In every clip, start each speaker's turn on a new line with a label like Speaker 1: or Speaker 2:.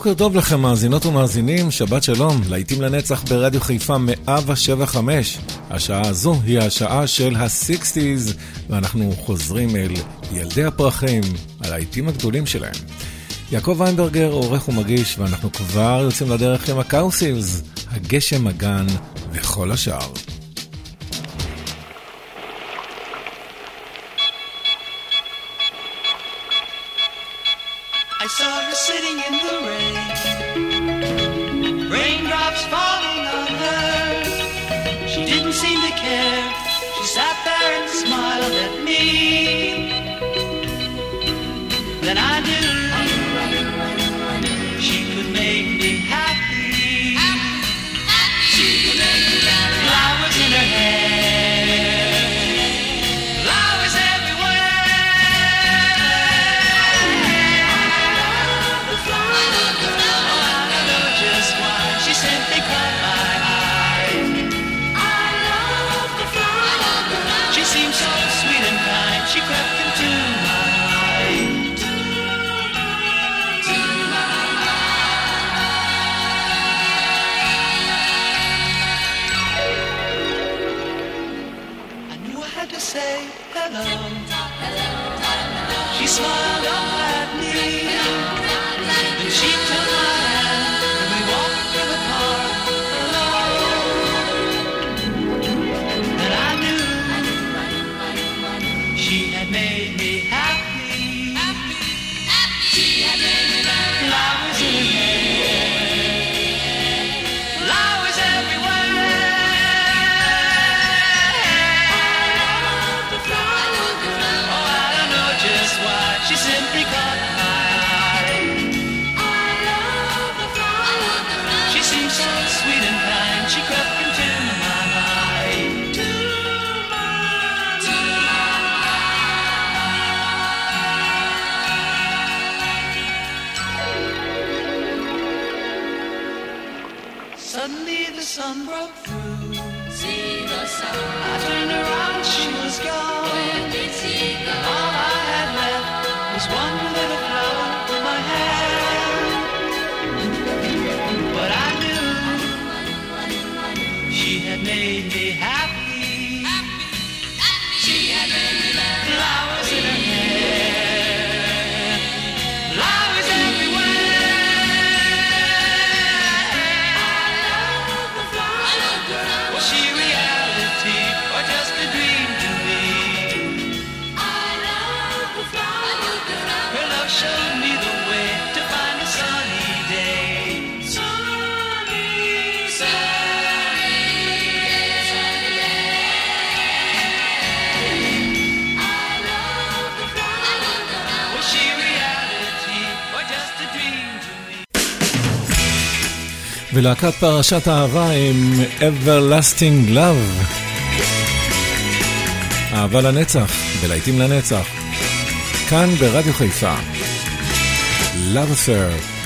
Speaker 1: בוקר טוב לכם מאזינות ומאזינים, שבת שלום, להיטים לנצח ברדיו חיפה 175. השעה הזו היא השעה של ה-60's, ואנחנו חוזרים אל ילדי הפרחים, על העיתים הגדולים שלהם. יעקב ויינברגר עורך ומגיש, ואנחנו כבר יוצאים לדרך עם הקאוסילס, הגשם, הגן וכל השאר. ולהקת פרשת אהבה עם Everlasting Love. אהבה לנצח, ולהיטים לנצח. כאן ברדיו חיפה. Love Affair.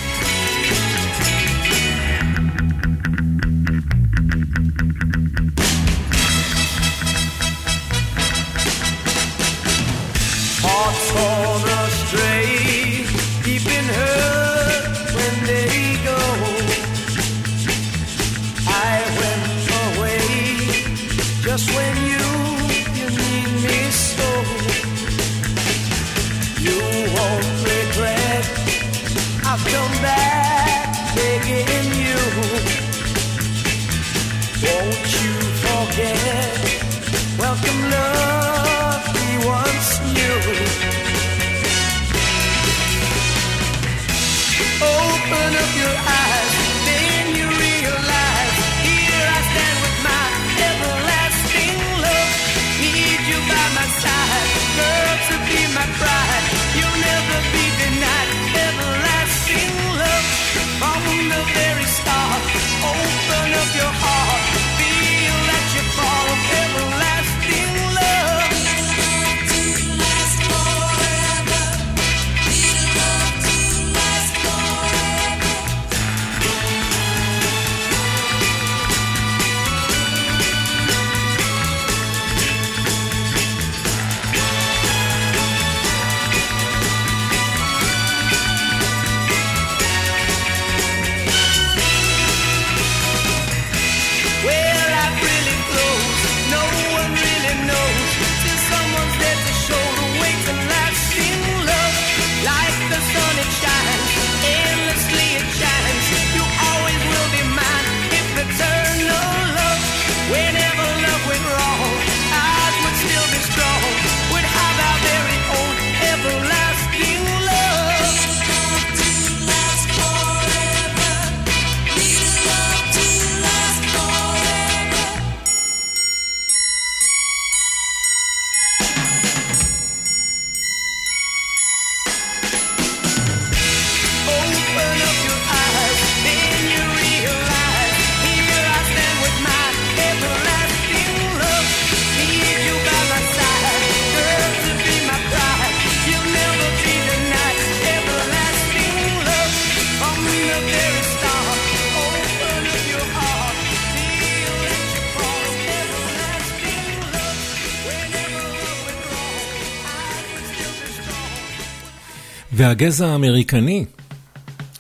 Speaker 1: והגזע האמריקני,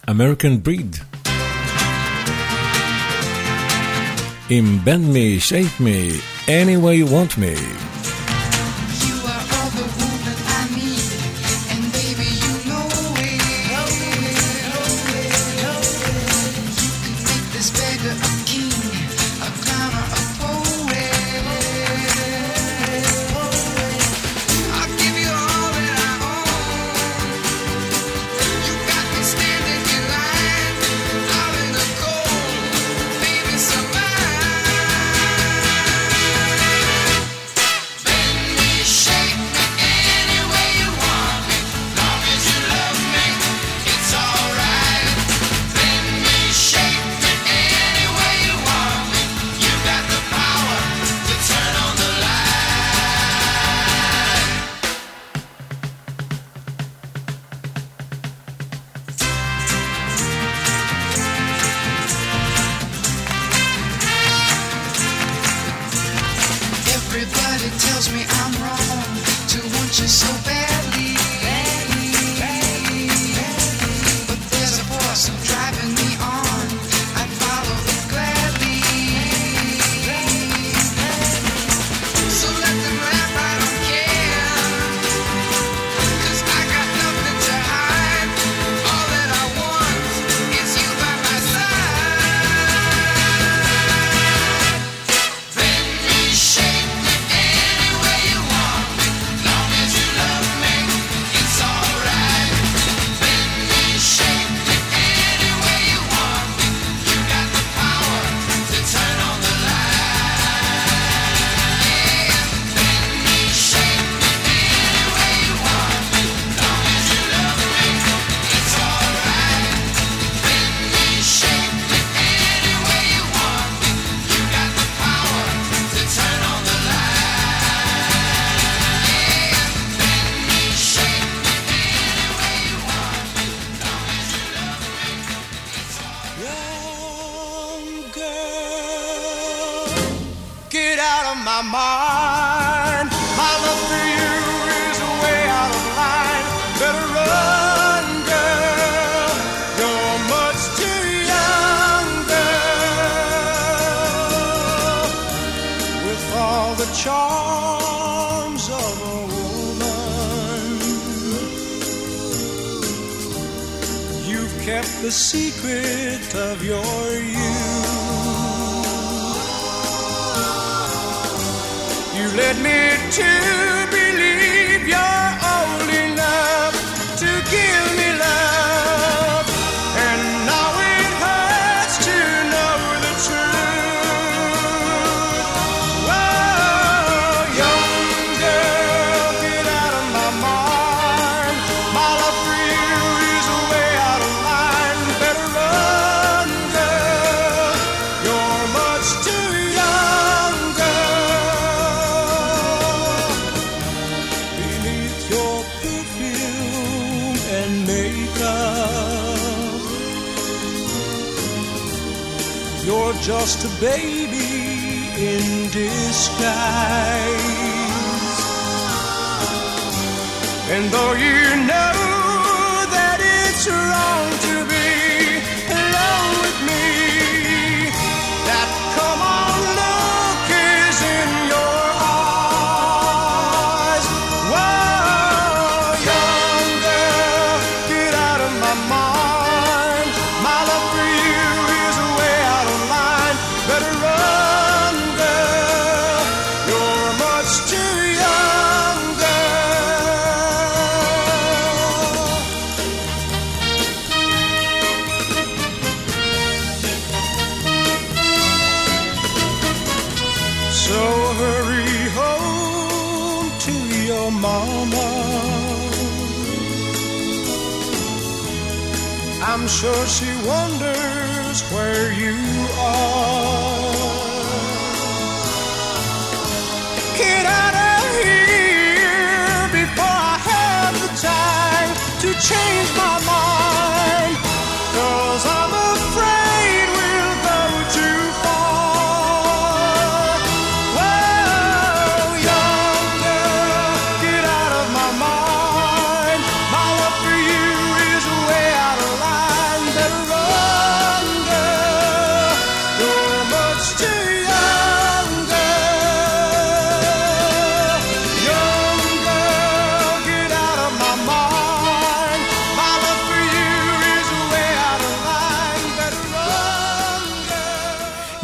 Speaker 1: American Breed. עם Bend Me, Shape Me, Any Way You Want Me.
Speaker 2: just a baby in disguise. And though you know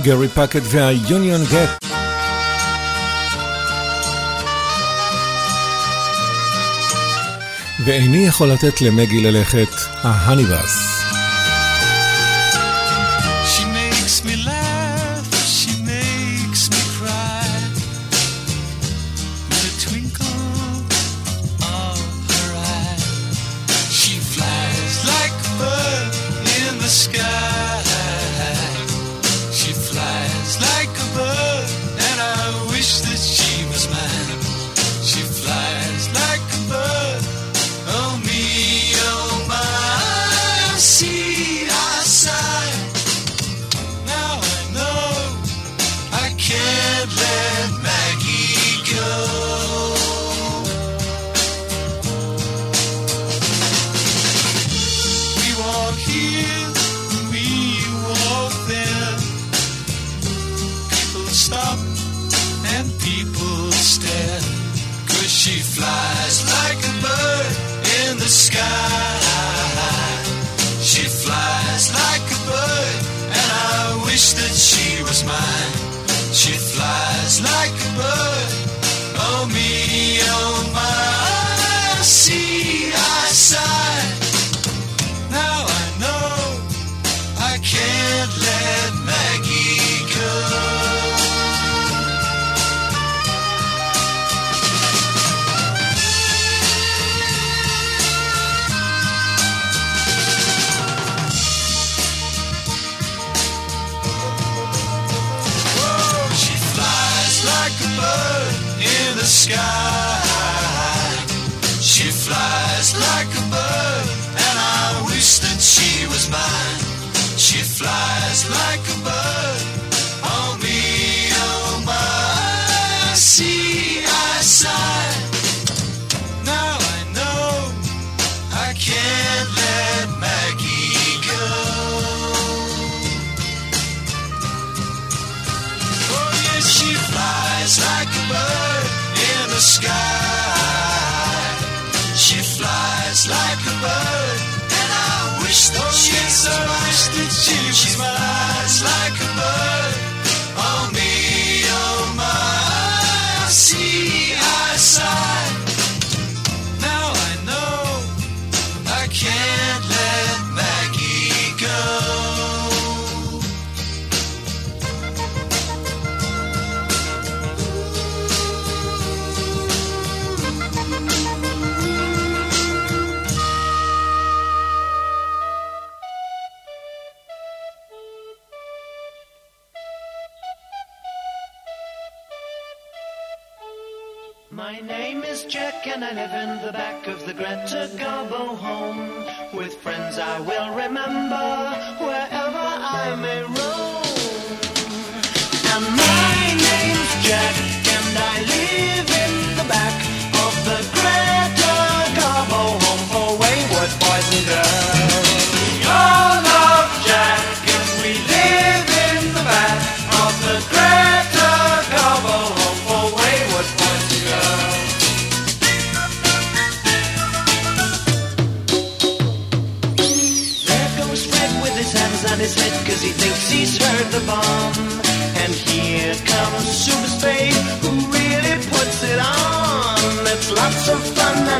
Speaker 3: גרי פאקט והיוניון גט. ואיני יכול לתת למגי ללכת, ההניבאס.
Speaker 4: Ah, was mine. She flies like a bird. My
Speaker 1: name is Jack and I live in the back of the Greta Garbo home. With friends I will remember wherever I may roam. And my name's Jack.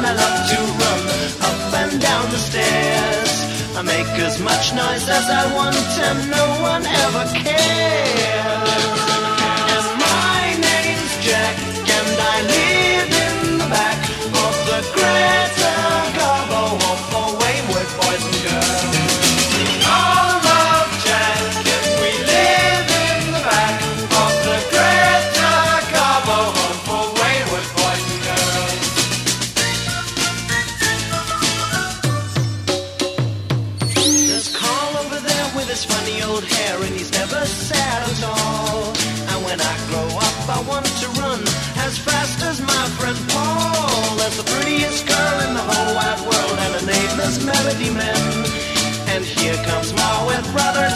Speaker 1: time I love to run up and down the stairs. I make as much noise as I want and no one ever cares. And my name's Jack and I live in the back of the great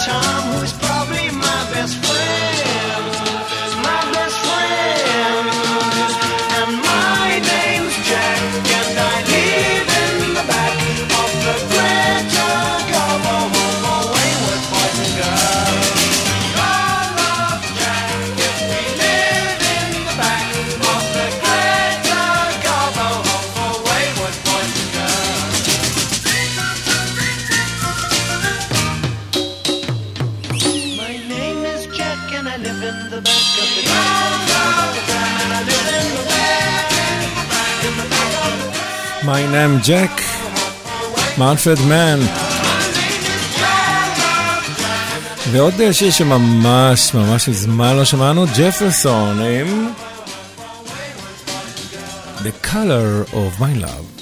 Speaker 1: chamo
Speaker 3: os שלהם, ג'ק, מאנפרד מן. ועוד אה, שיר שממש ממש מזמן לא שמענו, ג'פרסון עם The Color of My Love.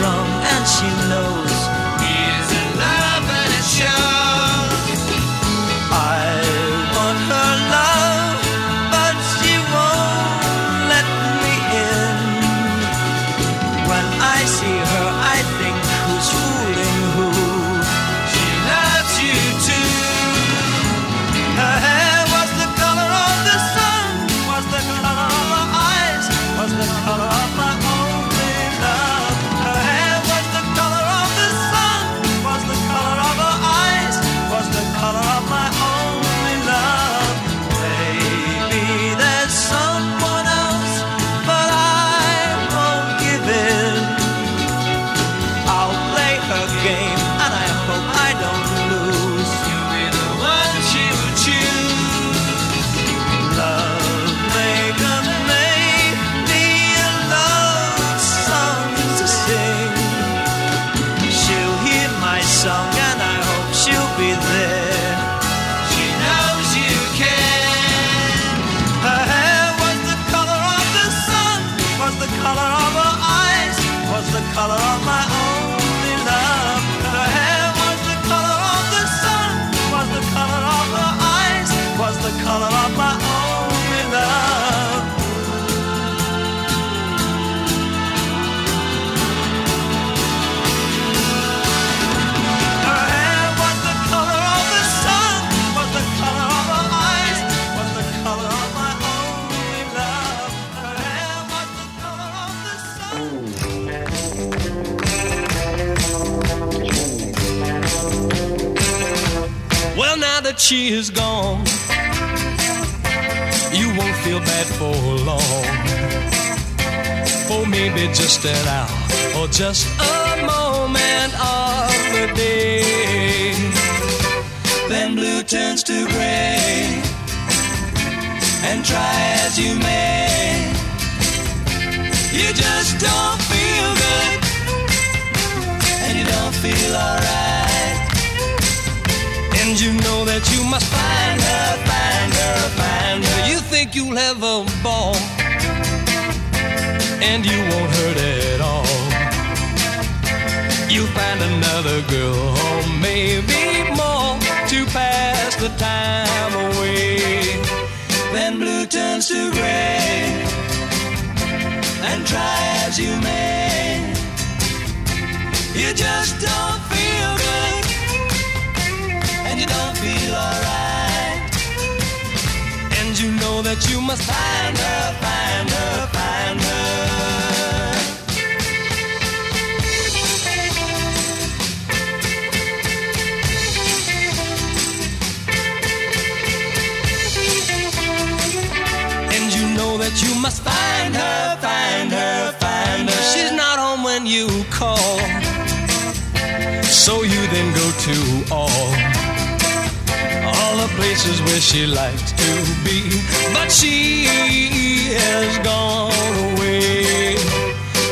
Speaker 4: wrong and she she is gone, you won't feel bad for long. For maybe just an hour or just a moment of the day. Then blue turns to gray, and try as you may, you just don't feel good, and you don't feel alright. And you know that you must find her, find her, find her. You think you'll have a ball, and you won't hurt at all. You'll find another girl, or maybe more, to pass the time away. Then blue turns to gray, and try as you may, you just don't that you must find her, find her, find her. And you know that you must find her, find her, find her. She's not home when you call. So you then go to all places where she likes to be, but she has gone away.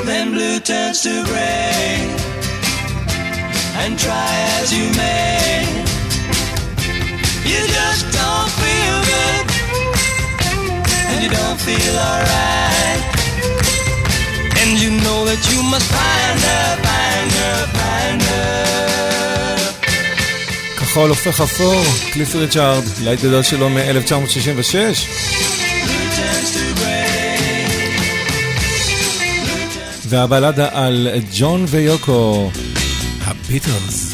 Speaker 4: Then blue turns to gray, and try as you may, you just don't feel good, and you don't feel alright. And you know that you must find her, find her, find her.
Speaker 3: כחול הופך אפור, קליף ריצ'ארד, לייט גדול שלו מ-1966.
Speaker 4: Blue turns to gray.
Speaker 3: והבלדה על ג'ון ויוקו, הביטלס.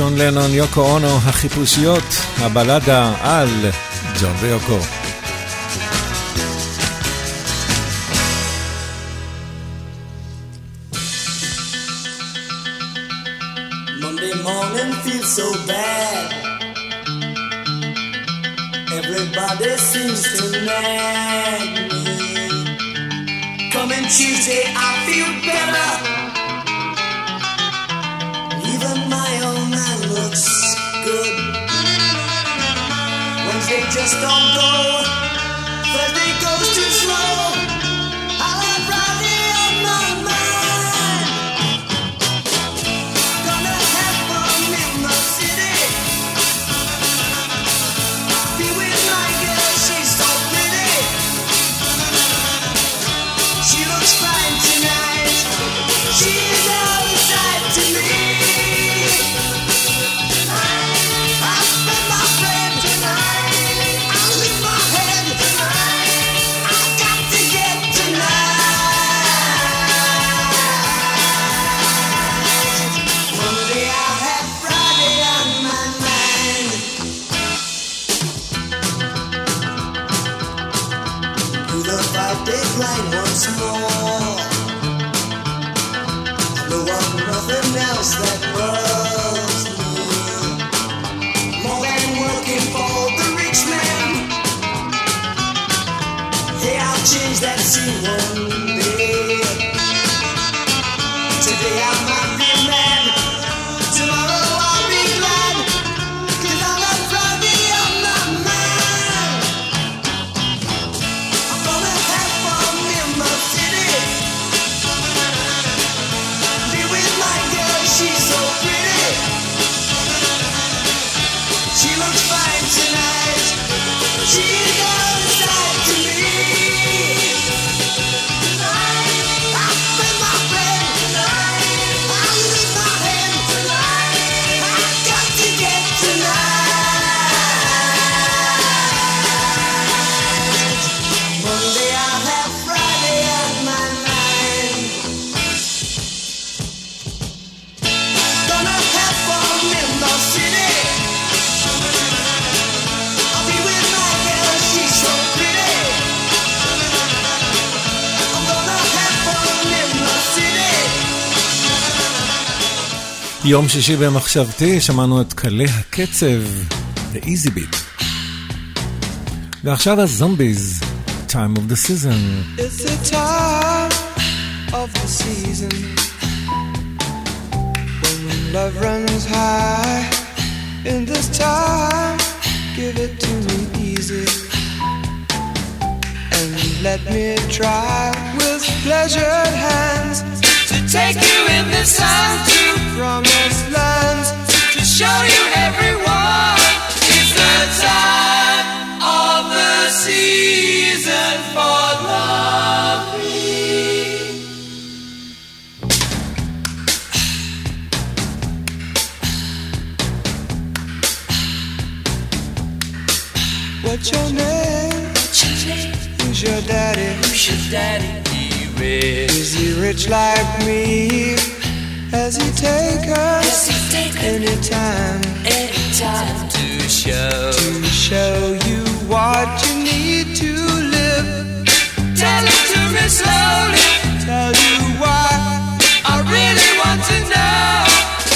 Speaker 3: ג'ון לנון, יוקו אונו, החיפושיות, הבלדה על ג'ון ויוקו.
Speaker 2: Monday morning feels so bad. Everybody seems to nag me. Coming Tuesday, I feel better. Don't go. That one
Speaker 3: יום שישי במחשבתי, שמענו את קלי הקצב, ב-Easy Beat. ועכשיו הזומביז, Time of the Season.
Speaker 4: It's the time of the season when love runs high. In this time, give it to me easy and let me try with pleasured hands daddy? He rich. Is he rich like me? Has he taken any time? Anytime to show to show you what you need to live. Tell it to me slowly. Tell you why I really want to know.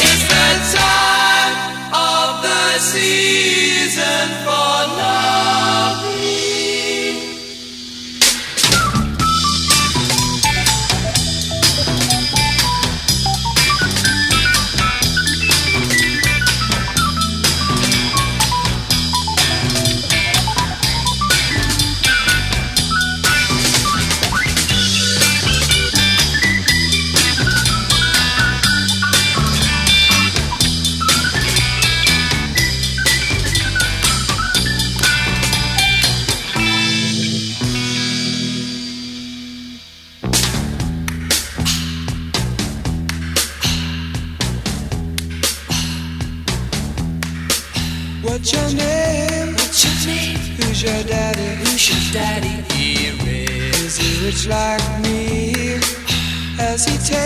Speaker 4: It's the time of the season for loving. Your daddy? Who's your daddy? He rich. Is he rich like me? Has he taken?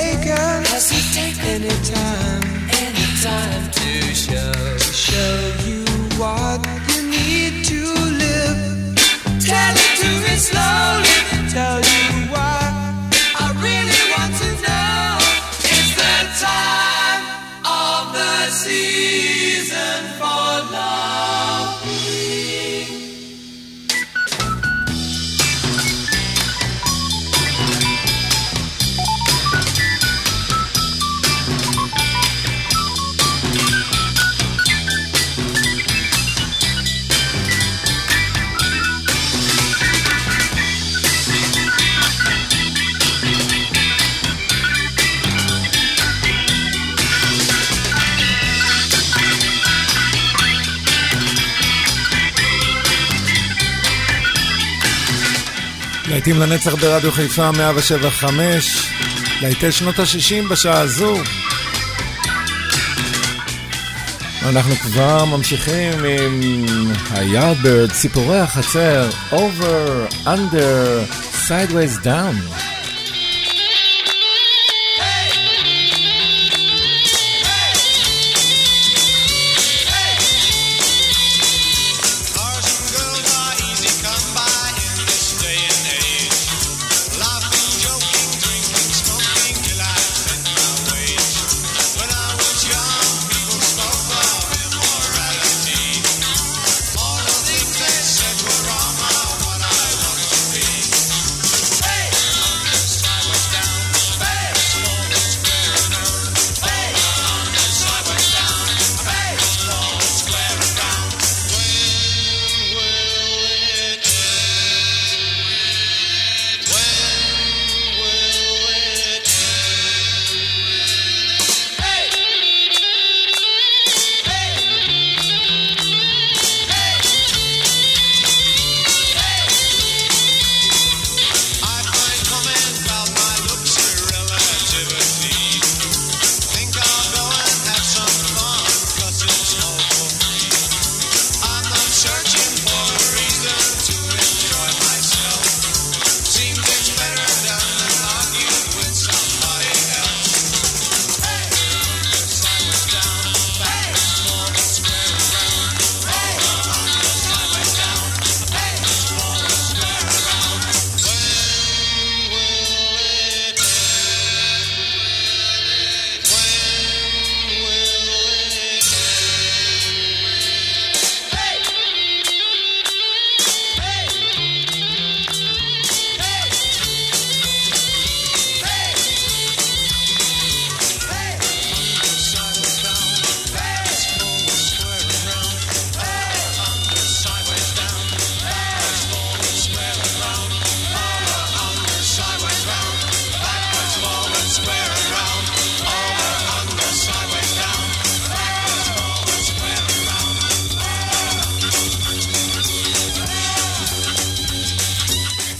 Speaker 3: להיטים לנצח ברדיו חיפה 175, להיטי שנות ה-60 בשעה הזו. אנחנו כבר ממשיכים עם היארדברד, סיפורי החצר, over, under, sideways down.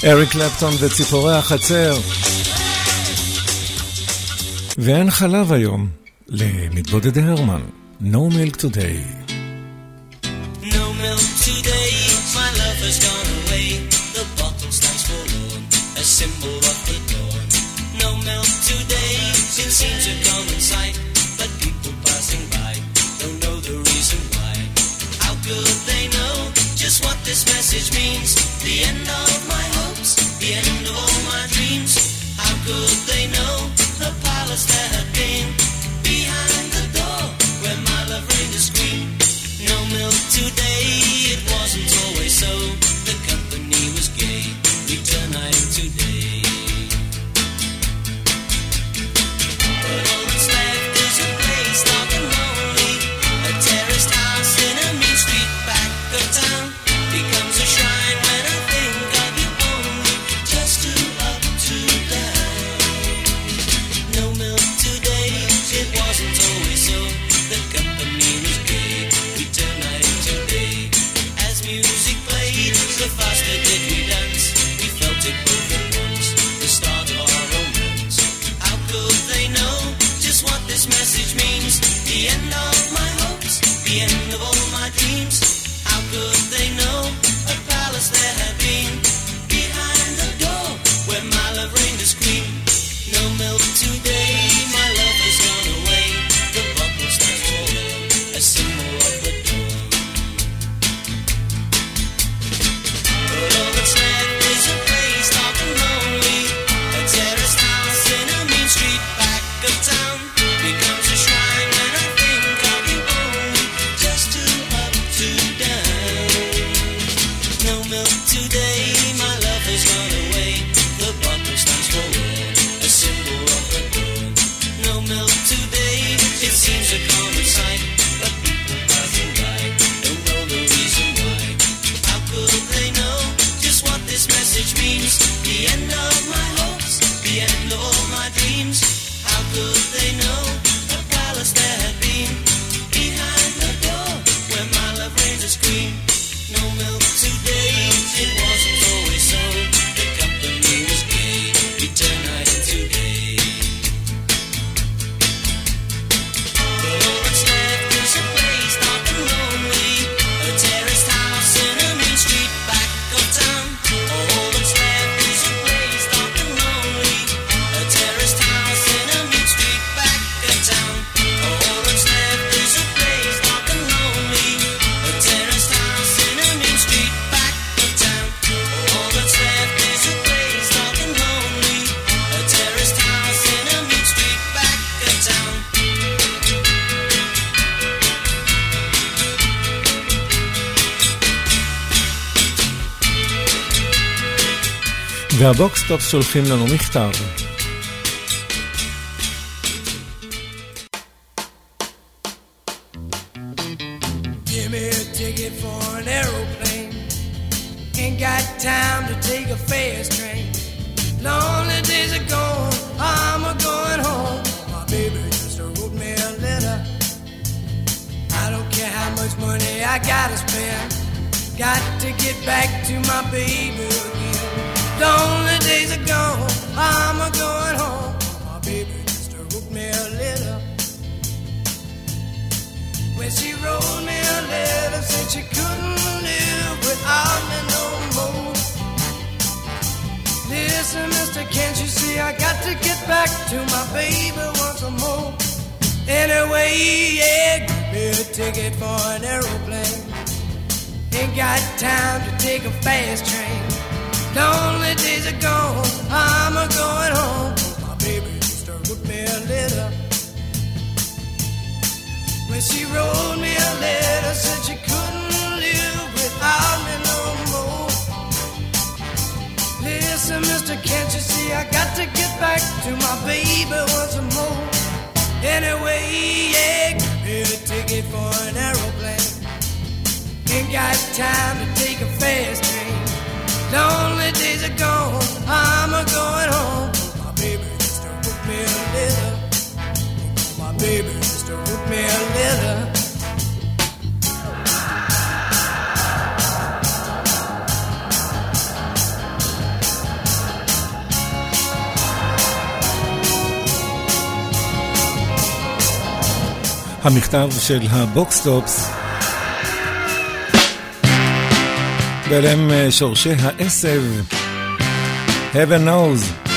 Speaker 3: אריק קלפטון וציפורי החצר. ואין חלב היום למתבודדי herman. No milk today.
Speaker 1: No milk today, my love has gone away. The bottle stands forlorn, a symbol of the dawn. No milk today, it seems a common sight. But people passing by don't know the reason why. How could they know just what this message means? The end of my hope. All my dreams, how could they know the palace that had been behind the door where my? No milk today, it wasn't always so.
Speaker 5: והבוקסטופ שולחים לנו מכתב. המכתב של הבוקסטופס. ואלה הם שורשי העשב, heaven knows.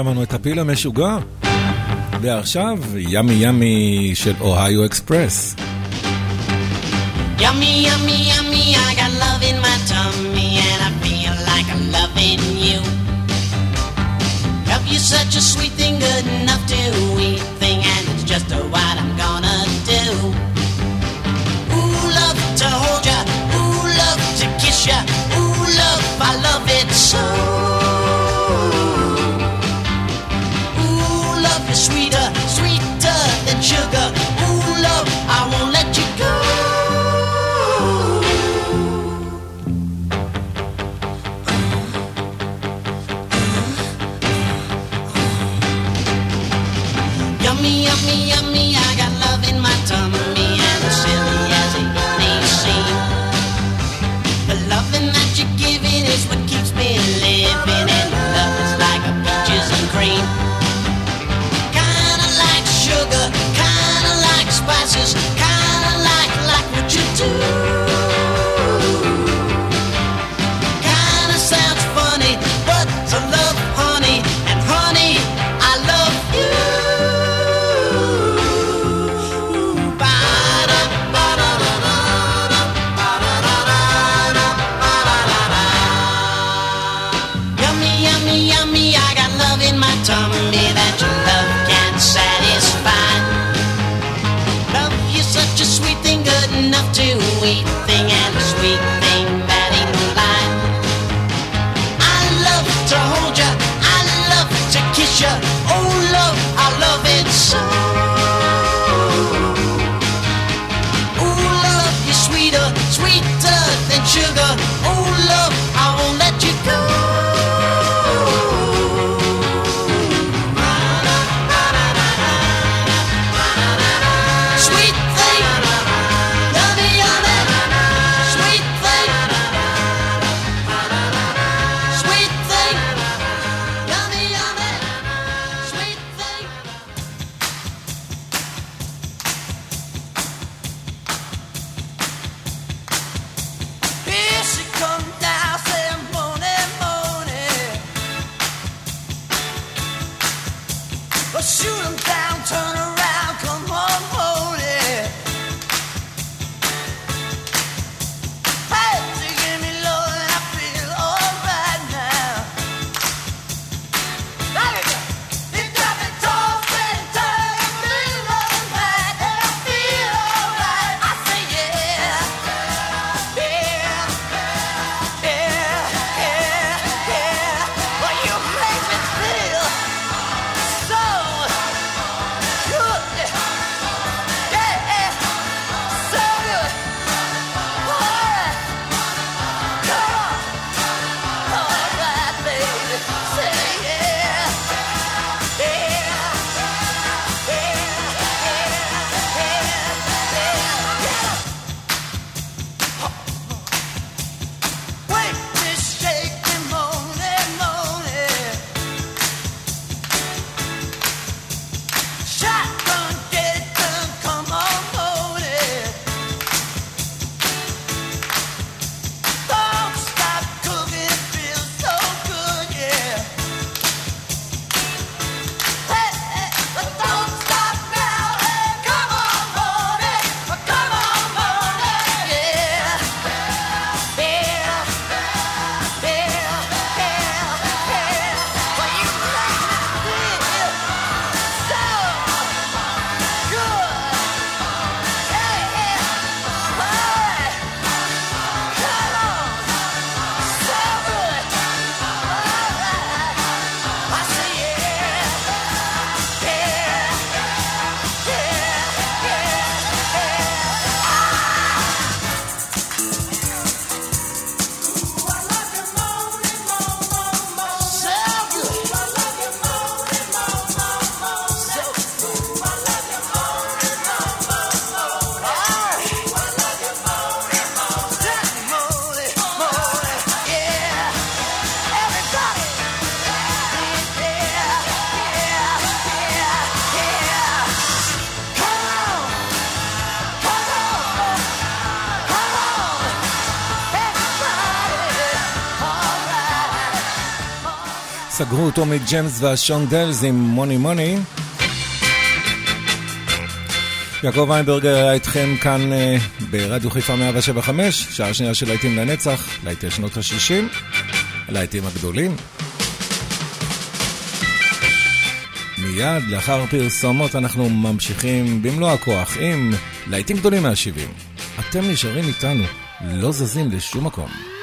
Speaker 3: שמענו את הפיל המשוגע, ועכשיו ימי ימי של אוהיו אקספרס. סגרו אותו מג'מס והשונדלס עם מוני מוני. יעקב איינברגר היה איתכם כאן אה, ברדיו חיפה 175, שעה שנייה של להיטים לנצח, להיטי שנות ה-60, להיטים הגדולים. מיד לאחר פרסומות אנחנו ממשיכים במלוא הכוח עם להיטים גדולים מה-70. אתם נשארים איתנו, לא זזים לשום מקום.